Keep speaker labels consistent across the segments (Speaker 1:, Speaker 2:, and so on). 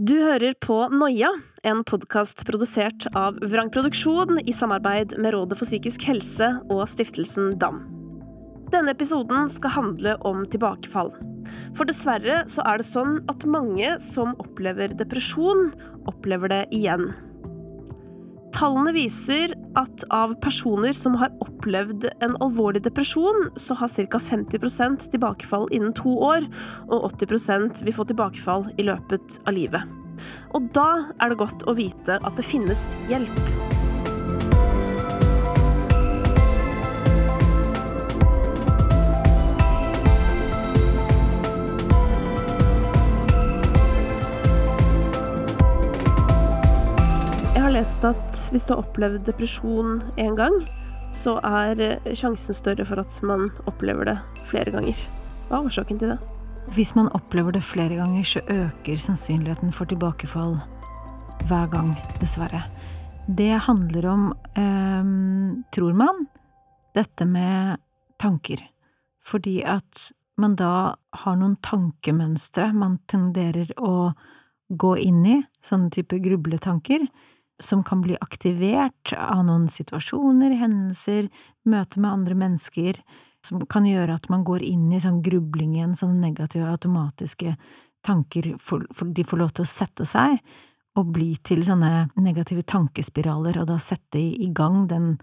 Speaker 1: Du hører på Noia, en podkast produsert av Vrang Produksjon i samarbeid med Rådet for psykisk helse og stiftelsen DAM. Denne episoden skal handle om tilbakefall. For dessverre så er det sånn at mange som opplever depresjon, opplever det igjen. Tallene viser at av personer som har opplevd en alvorlig depresjon, så har ca. 50% tilbakefall innen to år, og 80% vil få tilbakefall i løpet av livet. Og da er det godt å vite at det finnes hjelp. Lest at hvis du har opplevd depresjon én gang, så er sjansen større for at man opplever det flere ganger. Hva er årsaken til det?
Speaker 2: Hvis man opplever det flere ganger, så øker sannsynligheten for tilbakefall hver gang, dessverre. Det handler om, eh, tror man, dette med tanker. Fordi at man da har noen tankemønstre man tenderer å gå inn i, sånne type grubletanker, som kan bli aktivert av noen situasjoner, hendelser, møte med andre mennesker, som kan gjøre at man går inn i sånn grubling sånne negative, automatiske tanker, for, for de får lov til å sette seg, og bli til sånne negative tankespiraler, og da sette i gang den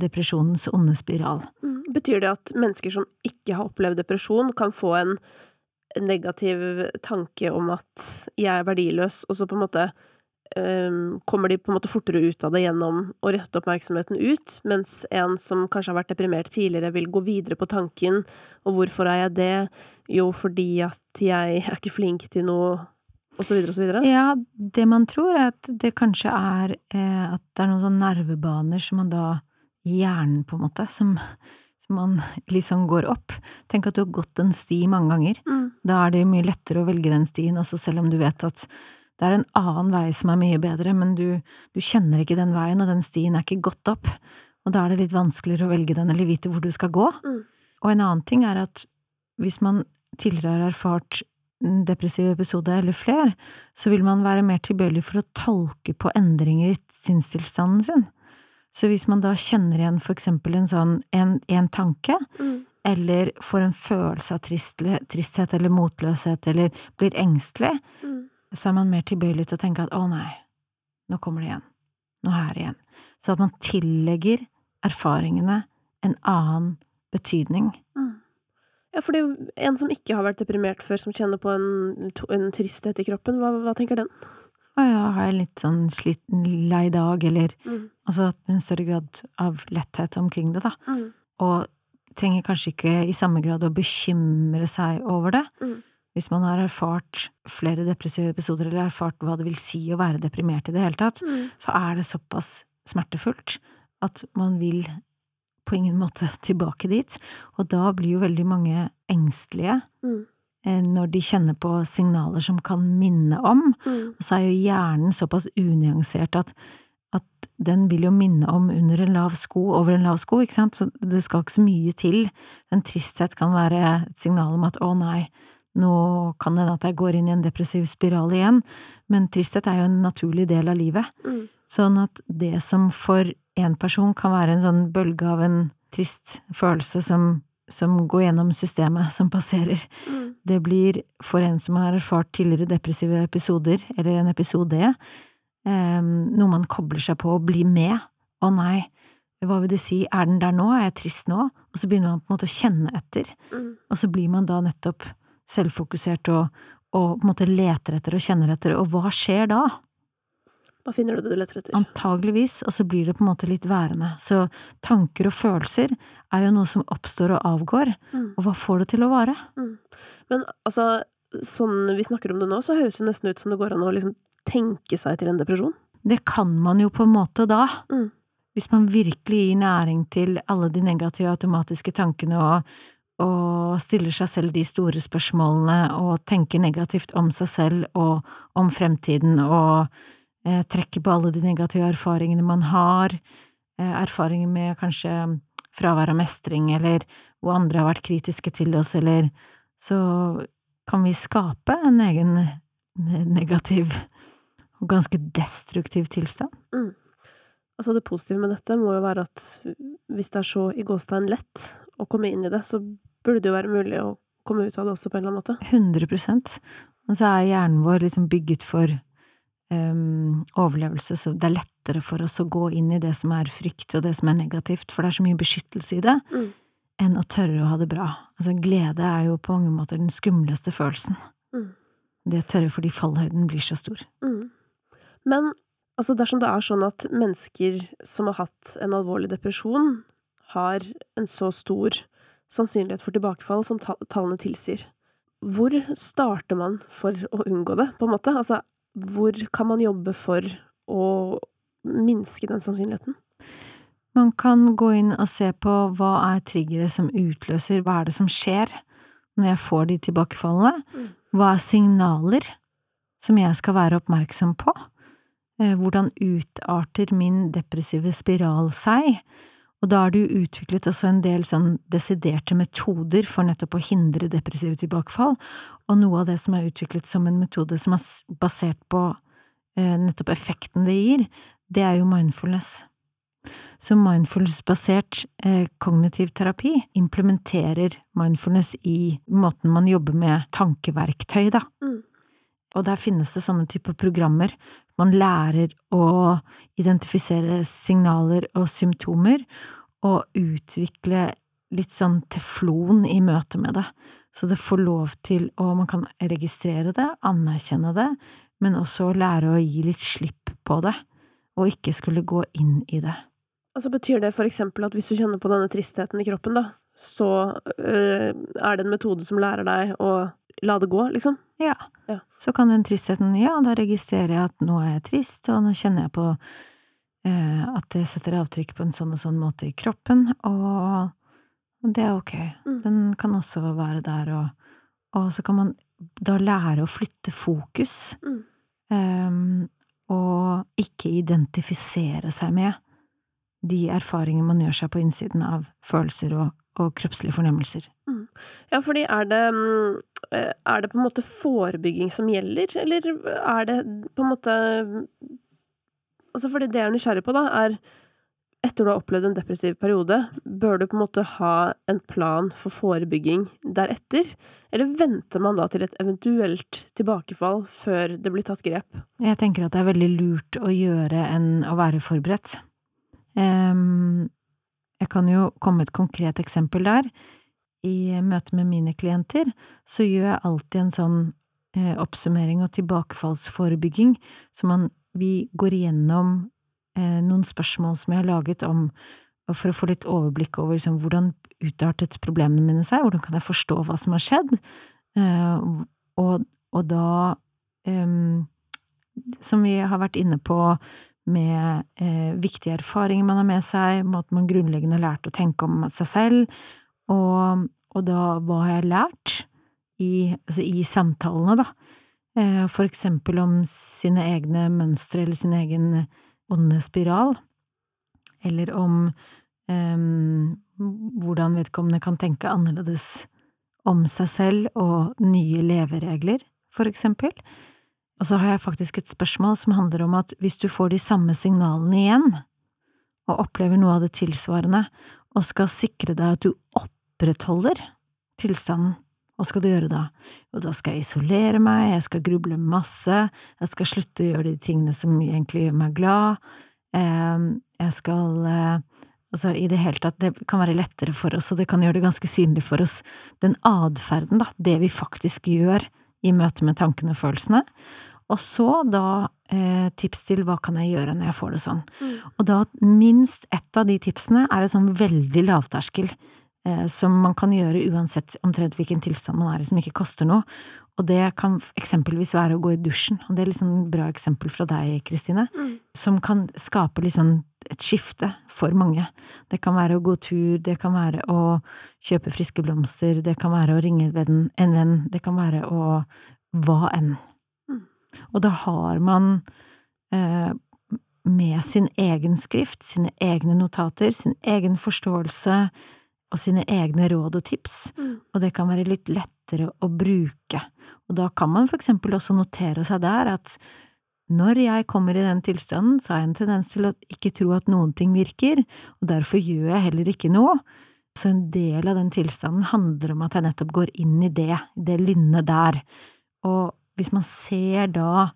Speaker 2: depresjonens onde spiral.
Speaker 1: Mm. Betyr det at mennesker som ikke har opplevd depresjon, kan få en negativ tanke om at jeg er verdiløs, og så på en måte kommer de på en måte fortere ut av det gjennom å rette oppmerksomheten ut, mens en som kanskje har vært deprimert tidligere, vil gå videre på tanken og hvorfor er jeg det? Jo, fordi at jeg er ikke flink til noe og så videre og så videre?
Speaker 2: Ja, det man tror er at det kanskje er eh, at det er noen sånne nervebaner som man da hjernen, på en måte, som, som man liksom går opp. Tenk at du har gått en sti mange ganger.
Speaker 1: Mm.
Speaker 2: Da er det mye lettere å velge den stien, også selv om du vet at det er en annen vei som er mye bedre, men du, du kjenner ikke den veien, og den stien er ikke gått opp. Og da er det litt vanskeligere å velge den, eller vite hvor du skal gå.
Speaker 1: Mm.
Speaker 2: Og en annen ting er at hvis man tidligere har erfart en depressiv episode eller flere, så vil man være mer tilbøyelig for å tolke på endringer i sinnstilstanden sin. Så hvis man da kjenner igjen for eksempel en sånn en, en tanke,
Speaker 1: Mm.
Speaker 2: eller får en følelse av tristhet eller motløshet, eller blir engstelig. Så er man mer tilbøyelig til å tenke at å nei, nå kommer det igjen, nå er det igjen. Så at man tillegger erfaringene en annen betydning.
Speaker 1: Mm. Ja, fordi en som ikke har vært deprimert før, som kjenner på en, en tristhet i kroppen, hva, hva tenker den?
Speaker 2: Å ja, har jeg litt sånn sliten, lei dag, eller
Speaker 1: Mm.
Speaker 2: altså en større grad av letthet omkring det, da.
Speaker 1: Mm.
Speaker 2: Og trenger kanskje ikke i samme grad å bekymre seg over det.
Speaker 1: Mm.
Speaker 2: Hvis man har erfart flere depressive episoder, eller erfart hva det vil si å være deprimert i det hele tatt,
Speaker 1: Mm.
Speaker 2: så er det såpass smertefullt at man vil på ingen måte tilbake dit. Og da blir jo veldig mange engstelige
Speaker 1: Mm.
Speaker 2: eh, når de kjenner på signaler som kan minne om.
Speaker 1: Mm.
Speaker 2: Og så er jo hjernen såpass unyansert at, at den vil jo minne om under en lav sko, over en lav sko, ikke sant, så det skal ikke så mye til. En tristhet kan være et signal om at å nei, nå kan det hende at jeg går inn i en depressiv spiral igjen, men tristhet er jo en naturlig del av livet.
Speaker 1: Mm.
Speaker 2: Sånn at det som for en person kan være en sånn bølge av en trist følelse som, som går gjennom systemet, som passerer,
Speaker 1: Mm.
Speaker 2: det blir for en som har erfart tidligere depressive episoder, eller en episode, eh, noe man kobler seg på og blir med. Å nei, hva vil det si, er den der nå, er jeg trist nå? Og så begynner man på en måte å kjenne etter,
Speaker 1: Mm.
Speaker 2: og så blir man da nettopp selvfokusert og, og på en måte leter etter og kjenner etter, og hva skjer da?
Speaker 1: Da finner du det du leter etter.
Speaker 2: Antageligvis, og så blir det på en måte litt værende. Så tanker og følelser er jo noe som oppstår og avgår,
Speaker 1: Mm.
Speaker 2: og hva får det til å vare?
Speaker 1: Mm. Men altså, sånn vi snakker om det nå, så høres det nesten ut som det går an å liksom tenke seg til en depresjon.
Speaker 2: Det kan man jo på en måte da.
Speaker 1: Mm.
Speaker 2: Hvis man virkelig gir næring til alle de negative automatiske tankene og, og stiller seg selv de store spørsmålene og tenker negativt om seg selv og om fremtiden og eh, trekker på alle de negative erfaringene man har, eh, erfaringer med kanskje fravær av mestring eller hvor andre har vært kritiske til oss, eller så kan vi skape en egen negativ og ganske destruktiv tilstand.
Speaker 1: Mm. Altså det positive med dette må jo være at hvis det er så i gåstegn lett å komme inn i det, så burde det jo være mulig å komme ut av det også på en eller annen måte.
Speaker 2: 100 Og så er hjernen vår liksom bygget for um, overlevelse, så det er lettere for oss å gå inn i det som er frykt og det som er negativt, for det er så mye beskyttelse i det,
Speaker 1: Mm.
Speaker 2: enn å tørre å ha det bra. Altså, glede er jo på mange måter den skumleste følelsen.
Speaker 1: Mm.
Speaker 2: Det å tørre fordi fallhøyden blir så stor.
Speaker 1: Mm. Men altså dersom det er sånn at mennesker som har hatt en alvorlig depresjon, har en så stor sannsynlighet for tilbakefall som tallene tilsier, hvor starter man for å unngå det, på en måte? Altså, hvor kan man jobbe for å minske den sannsynligheten?
Speaker 2: Man kan gå inn og se på hva er triggeret som utløser, hva er det som skjer når jeg får de tilbakefallene?
Speaker 1: Mm.
Speaker 2: Hva er signaler som jeg skal være oppmerksom på? Eh, Hvordan utarter min depressive spiral seg? Og da har du utviklet også en del sånn desiderte metoder for nettopp å hindre depressive tilbakefall, og noe av det som er utviklet som en metode som er basert på eh, nettopp effekten det gir, det er jo mindfulness. Så mindfulness-basert eh, kognitiv terapi implementerer mindfulness i måten man jobber med tankeverktøy, da.
Speaker 1: Mm.
Speaker 2: Og der finnes det sånne typer programmer. Man lærer å identifisere signaler og symptomer, og utvikle litt sånn teflon i møte med det. Så det får lov til å Man kan registrere det, anerkjenne det, men også lære å gi litt slipp på det, og ikke skulle gå inn i det.
Speaker 1: Altså betyr det for eksempel at hvis du kjenner på denne tristheten i kroppen, da, så øh, er det en metode som lærer deg å la det gå, liksom?
Speaker 2: Ja.
Speaker 1: Ja.
Speaker 2: Så kan den tristheten, ja, da registrerer jeg at nå er jeg trist, og nå kjenner jeg på eh, at det setter avtrykk på en sånn og sånn måte i kroppen, og og det er ok.
Speaker 1: Mm.
Speaker 2: Den kan også være der, og, og så kan man da lære å flytte fokus,
Speaker 1: Mm.
Speaker 2: Um, og ikke identifisere seg med de erfaringene man gjør seg på innsiden av følelser og, og kroppslige fornemmelser.
Speaker 1: Ja, fordi er det mm, eh, Er det på en måte forebygging som gjelder, eller er det på en måte Altså, fordi det jeg er nysgjerrig på, da, er etter du har opplevd en depressiv periode, bør du på en måte ha en plan for forebygging deretter? Eller venter man da til et eventuelt tilbakefall før det blir tatt grep?
Speaker 2: Jeg tenker at det er veldig lurt å gjøre enn å være forberedt. Ehm, jeg kan jo komme et konkret eksempel der. I møte med mine klienter så gjør jeg alltid en sånn eh, oppsummering og tilbakefallsforebygging, så man, vi går igjennom eh, noen spørsmål som jeg har laget om for å få litt overblikk over liksom, hvordan utartet problemene mine seg, hvordan kan jeg forstå hva som har skjedd, eh, og, og da em, som vi har vært inne på med eh, viktige erfaringer man har med seg, måten man grunnleggende har lært å tenke om seg selv, og, og da hva har jeg lært i, altså i samtalene, da, eh, for eksempel om sine egne mønstre eller sin egen onde spiral, eller om eh, hvordan vedkommende kan tenke annerledes om seg selv og nye leveregler, for eksempel. Og så har jeg faktisk et spørsmål som handler om at hvis du får de samme signalene igjen, og opplever noe av det tilsvarende, og skal sikre deg at du opprettholder tilstanden, hva skal du gjøre da? Jo, da skal jeg isolere meg, jeg skal gruble masse, jeg skal slutte å gjøre de tingene som egentlig gjør meg glad, eh, jeg skal eh, Altså, i det hele tatt, det kan være lettere for oss, og det kan gjøre det ganske synlig for oss, den atferden, da, det vi faktisk gjør i møte med tankene og følelsene. Og så da eh, tips til hva kan jeg gjøre når jeg får det sånn.
Speaker 1: Mm.
Speaker 2: Og da minst ett av de tipsene er et sånn veldig lavterskel, eh, som man kan gjøre uansett omtrent hvilken tilstand man er i, som ikke koster noe. Og det kan eksempelvis være å gå i dusjen, og det er liksom et bra eksempel fra deg, Kristine,
Speaker 1: Mm.
Speaker 2: som kan skape liksom et skifte for mange. Det kan være å gå tur, det kan være å kjøpe friske blomster, det kan være å ringe en venn, en venn det kan være å hva enn. Og da har man eh, med sin egen skrift, sine egne notater, sin egen forståelse og sine egne råd og tips,
Speaker 1: Mm.
Speaker 2: og det kan være litt lettere å bruke. Og da kan man for eksempel også notere seg der at Når jeg kommer i den tilstanden, så har jeg en tendens til å ikke tro at noen ting virker, og derfor gjør jeg heller ikke noe. Så en del av den tilstanden handler om at jeg nettopp går inn i det, det lynnet der. Og hvis man ser da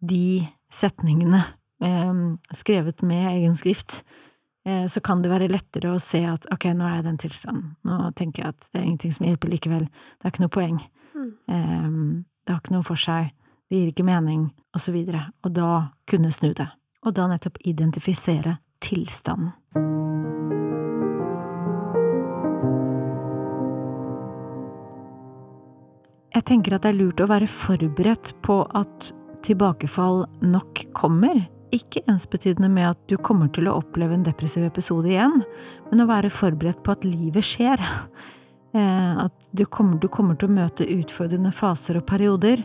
Speaker 2: de setningene eh, skrevet med egen skrift, eh, så kan det være lettere å se at ok, nå er jeg i den tilstanden, nå tenker jeg at det er ingenting som hjelper likevel, det er ikke noe poeng,
Speaker 1: Mm.
Speaker 2: eh, det har ikke noe for seg, det gir ikke mening, og så videre, og da kunne snu det, og da nettopp identifisere tilstanden. Jeg tenker at det er lurt å være forberedt på at tilbakefall nok kommer, ikke ensbetydende med at du kommer til å oppleve en depressiv episode igjen, men å være forberedt på at livet skjer. Eh, At du kommer, du kommer til å møte utfordrende faser og perioder,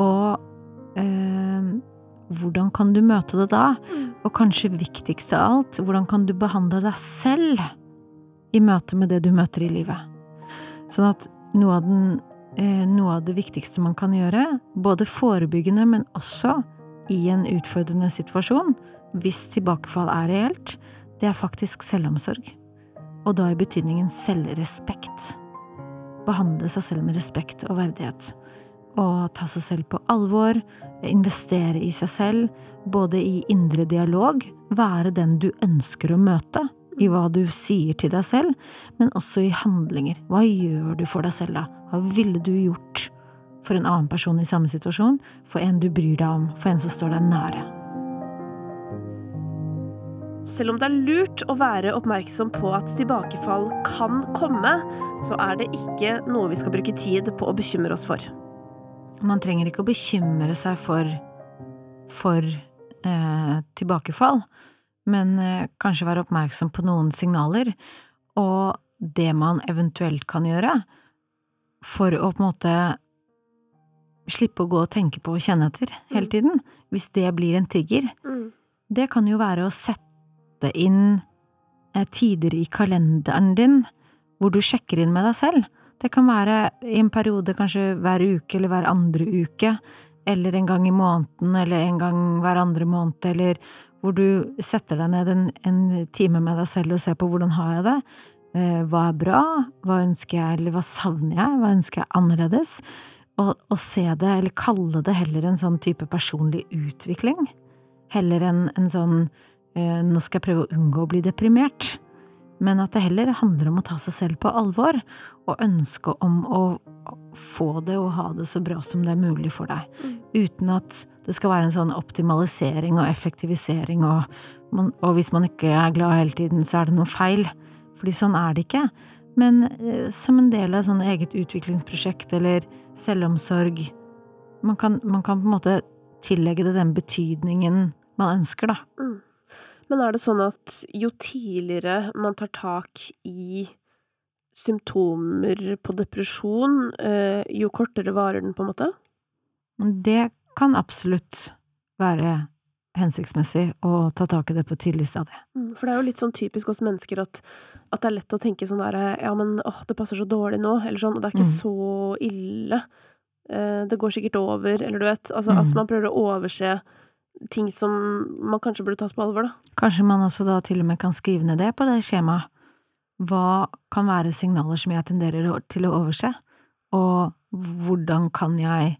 Speaker 2: og eh, hvordan kan du møte det da? Og kanskje viktigst av alt, hvordan kan du behandle deg selv i møte med det du møter i livet? Sånn at noe av, den, noe av det viktigste man kan gjøre, både forebyggende, men også i en utfordrende situasjon, hvis tilbakefall er reelt, det er faktisk selvomsorg. Og da i betydningen selvrespekt. Behandle seg selv med respekt og verdighet. Og ta seg selv på alvor, investere i seg selv, både i indre dialog, være den du ønsker å møte, i hva du sier til deg selv, men også i handlinger. Hva gjør du for deg selv, da? Hva ville du gjort for en annen person i samme situasjon, for en du bryr deg om, for en som står deg nære?
Speaker 1: Selv om det er lurt å være oppmerksom på at tilbakefall kan komme, så er det ikke noe vi skal bruke tid på å bekymre oss for.
Speaker 2: Man trenger ikke å bekymre seg for, for eh, tilbakefall, men eh, kanskje være oppmerksom på noen signaler, og det man eventuelt kan gjøre for å på en måte slippe å gå og tenke på og kjenne etter hele
Speaker 1: Mm.
Speaker 2: tiden, hvis det blir en trigger,
Speaker 1: Mm.
Speaker 2: det kan jo være å sette inn eh, tider i kalenderen din hvor du sjekker inn med deg selv. Det kan være i en periode kanskje hver uke eller hver andre uke, eller en gang i måneden eller en gang hver andre måned, eller hvor du setter deg ned en, en time med deg selv og ser på hvordan har jeg det, Eh, hva er bra, hva ønsker jeg, eller hva savner jeg, hva ønsker jeg annerledes, og, og se det, eller kalle det heller en sånn type personlig utvikling, heller enn en sånn eh, nå skal jeg prøve å unngå å bli deprimert, men at det heller handler om å ta seg selv på alvor, og ønske om å få det og ha det så bra som det er mulig for deg,
Speaker 1: Mm.
Speaker 2: uten at det skal være en sånn optimalisering og effektivisering, og, man, og hvis man ikke er glad hele tiden, så er det noe feil, fordi sånn er det ikke. Men eh, som en del av sånn eget utviklingsprosjekt eller selvomsorg, man kan, man kan på en måte tillegge det den betydningen man ønsker, da.
Speaker 1: Mm. Men er det sånn at jo tidligere man tar tak i symptomer på depresjon, eh, jo kortere varer den, på en måte?
Speaker 2: Det kan absolutt være hensiktsmessig å ta tak i det på tidlig stadie.
Speaker 1: Mm, For det er jo litt sånn typisk oss mennesker at, at det er lett å tenke sånn der Ja, men åh, det passer så dårlig nå, eller sånn, og det er ikke
Speaker 2: Mm.
Speaker 1: så ille. Eh, det går sikkert over, eller du vet. Altså at
Speaker 2: Mm.
Speaker 1: man prøver å overse ting som man kanskje burde tatt på alvor, da.
Speaker 2: Kanskje man også da til og med kan skrive ned det på det skjemaet. Hva kan være signaler som jeg tenderer til å overse, og hvordan kan jeg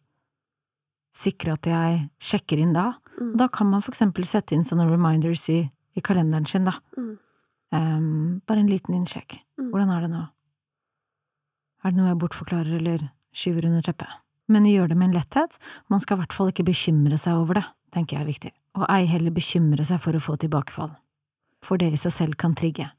Speaker 2: sikre at jeg sjekker inn da?
Speaker 1: Mm.
Speaker 2: Da kan man for eksempel sette inn sånne reminders i, i kalenderen sin, da.
Speaker 1: Mm.
Speaker 2: Um, bare en liten innsjekk.
Speaker 1: Mm.
Speaker 2: Hvordan er det nå? Er det noe jeg bortforklarer eller skyver under teppet? Men gjør det med en letthet. Man skal i hvert fall ikke bekymre seg over det, tenker jeg er viktig. Og ei heller bekymre seg for å få tilbakefall. For det i seg selv kan trigge.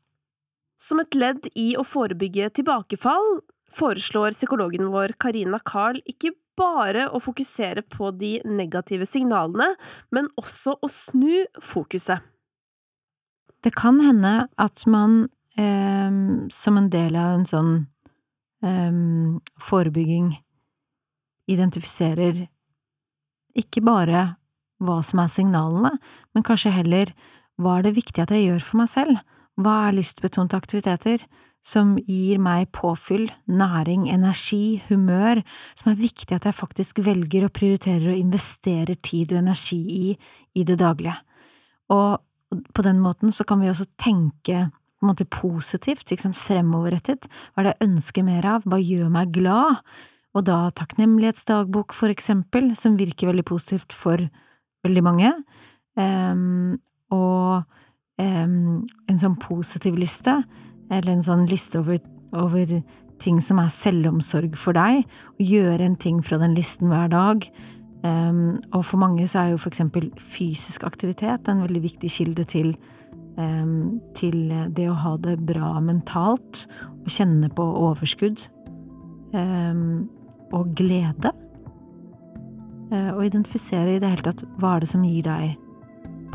Speaker 1: Som et ledd i å forebygge tilbakefall foreslår psykologen vår Karina Carl ikke bare å fokusere på de negative signalene, men også å snu fokuset.
Speaker 2: Det kan hende at man eh, som en del av en sånn eh, forebygging identifiserer ikke bare hva som er signalene, men kanskje heller hva er det viktig at jeg gjør for meg selv? Hva er lystbetonte aktiviteter som gir meg påfyll, næring, energi, humør, som er viktig at jeg faktisk velger og prioriterer og investerer tid og energi i i det daglige. Og på den måten så kan vi også tenke på en måte positivt, liksom fremoverrettet, hva er det jeg ønsker mer av, hva gjør meg glad, og da takknemlighetsdagbok, for eksempel, som virker veldig positivt for veldig mange, um, og en sånn positiv liste, eller en sånn liste over, over ting som er selvomsorg for deg, og gjøre en ting fra den listen hver dag. Um, og for mange så er jo eksempel fysisk aktivitet en veldig viktig kilde til, um, til det å ha det bra mentalt, og kjenne på overskudd um, og glede. Uh, og identifisere i det hele tatt hva er det som gir deg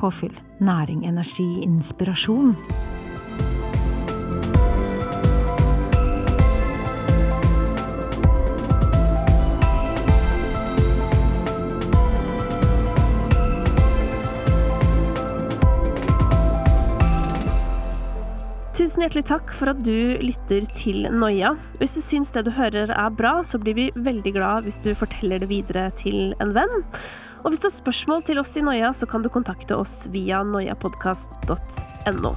Speaker 2: påfyll, næring, energi, inspirasjon.
Speaker 1: Tusen hjertelig takk for at du lytter til Noia. Hvis du syns det du hører er bra, så blir vi veldig glad hvis du forteller det videre til en venn. Og hvis du har spørsmål til oss i Noia, så kan du kontakte oss via noiapodkast.no.